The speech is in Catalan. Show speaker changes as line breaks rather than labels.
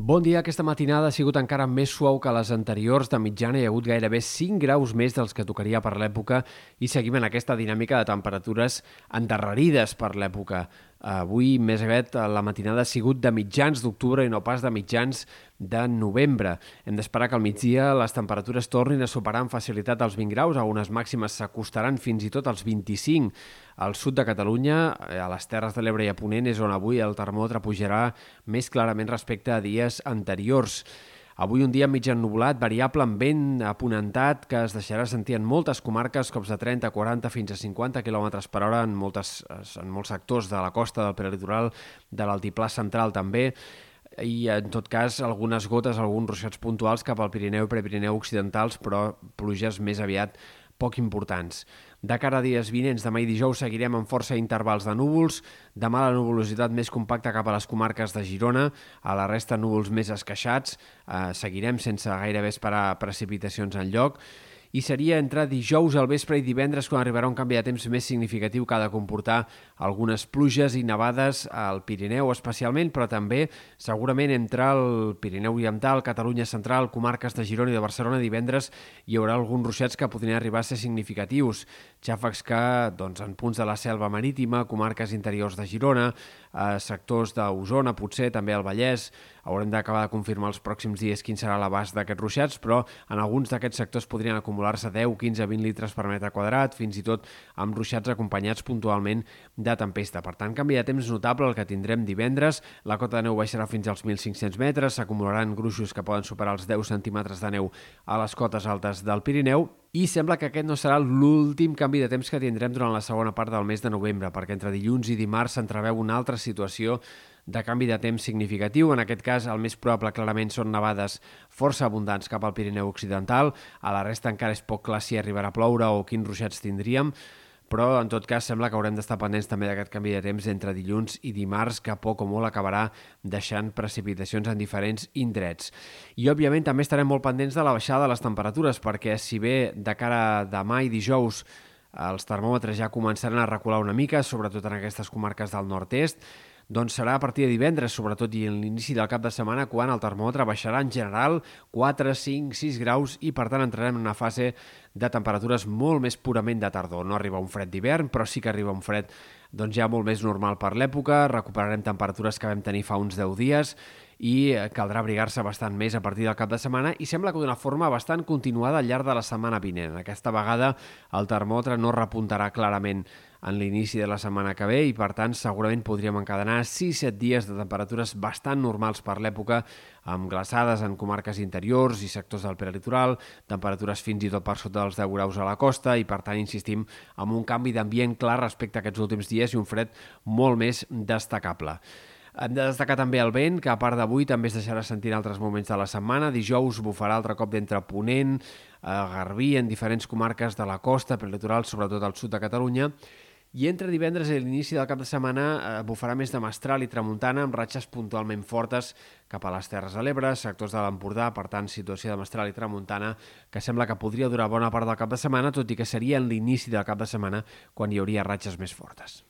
Bon dia. Aquesta matinada ha sigut encara més suau que les anteriors. De mitjana hi ha hagut gairebé 5 graus més dels que tocaria per l'època i seguim en aquesta dinàmica de temperatures endarrerides per l'època. Avui, més aviat, la matinada ha sigut de mitjans d'octubre i no pas de mitjans de novembre. Hem d'esperar que al migdia les temperatures tornin a superar amb facilitat els 20 graus, a unes màximes s'acostaran fins i tot als 25. Al sud de Catalunya, a les Terres de l'Ebre i a Ponent, és on avui el termòmetre pujarà més clarament respecte a dies anteriors. Avui un dia mig ennubulat, variable amb vent aponentat que es deixarà sentir en moltes comarques, cops de 30, 40 fins a 50 km per hora en, moltes, en molts sectors de la costa del prelitoral, de l'altiplà central també, i en tot cas algunes gotes, alguns ruixats puntuals cap al Pirineu i Prepirineu occidentals, però pluges més aviat poc importants. De cara a dies vinents, demà i dijous, seguirem amb força intervals de núvols. Demà la nuvolositat més compacta cap a les comarques de Girona, a la resta núvols més esqueixats. Eh, seguirem sense gairebé esperar precipitacions en lloc i seria entre dijous al vespre i divendres quan arribarà un canvi de temps més significatiu que ha de comportar algunes pluges i nevades al Pirineu especialment, però també segurament entre el Pirineu Oriental, Catalunya Central, comarques de Girona i de Barcelona divendres hi haurà alguns ruixats que podrien arribar a ser significatius. Xàfecs que, doncs, en punts de la selva marítima, comarques interiors de Girona, eh, sectors d'Osona, potser també al Vallès, haurem d'acabar de confirmar els pròxims dies quin serà l'abast d'aquests ruixats, però en alguns d'aquests sectors podrien acumular acumular-se 10, 15, 20 litres per metre quadrat, fins i tot amb ruixats acompanyats puntualment de tempesta. Per tant, canvi de temps notable el que tindrem divendres. La cota de neu baixarà fins als 1.500 metres, s'acumularan gruixos que poden superar els 10 centímetres de neu a les cotes altes del Pirineu i sembla que aquest no serà l'últim canvi de temps que tindrem durant la segona part del mes de novembre, perquè entre dilluns i dimarts s'entreveu una altra situació de canvi de temps significatiu. En aquest cas, el més probable clarament són nevades força abundants cap al Pirineu Occidental. A la resta encara és poc clar si arribarà a ploure o quins ruixats tindríem però en tot cas sembla que haurem d'estar pendents també d'aquest canvi de temps entre dilluns i dimarts, que poc o molt acabarà deixant precipitacions en diferents indrets. I, òbviament, també estarem molt pendents de la baixada de les temperatures, perquè si bé de cara a demà i dijous els termòmetres ja començaran a recular una mica, sobretot en aquestes comarques del nord-est, doncs serà a partir de divendres, sobretot i en l'inici del cap de setmana, quan el termòmetre baixarà en general 4, 5, 6 graus i per tant entrarem en una fase de temperatures molt més purament de tardor. No arriba un fred d'hivern, però sí que arriba un fred doncs ja molt més normal per l'època, recuperarem temperatures que vam tenir fa uns 10 dies i caldrà abrigar-se bastant més a partir del cap de setmana i sembla que d'una forma bastant continuada al llarg de la setmana vinent. Aquesta vegada el termòmetre no repuntarà clarament en l'inici de la setmana que ve i, per tant, segurament podríem encadenar 6-7 dies de temperatures bastant normals per l'època, amb glaçades en comarques interiors i sectors del prelitoral, temperatures fins i tot per sota dels 10 graus a la costa i, per tant, insistim, amb un canvi d'ambient clar respecte a aquests últims dies i un fred molt més destacable. Hem de destacar també el vent, que a part d'avui també es deixarà sentir en altres moments de la setmana. Dijous bufarà altre cop d'entre Ponent, a Garbí, en diferents comarques de la costa, prelitoral, sobretot al sud de Catalunya, i entre divendres i l'inici del cap de setmana eh, bufarà més de mestral i tramuntana amb ratxes puntualment fortes cap a les Terres de l'Ebre, sectors de l'Empordà, per tant, situació de mestral i tramuntana que sembla que podria durar bona part del cap de setmana, tot i que seria en l'inici del cap de setmana quan hi hauria ratxes més fortes.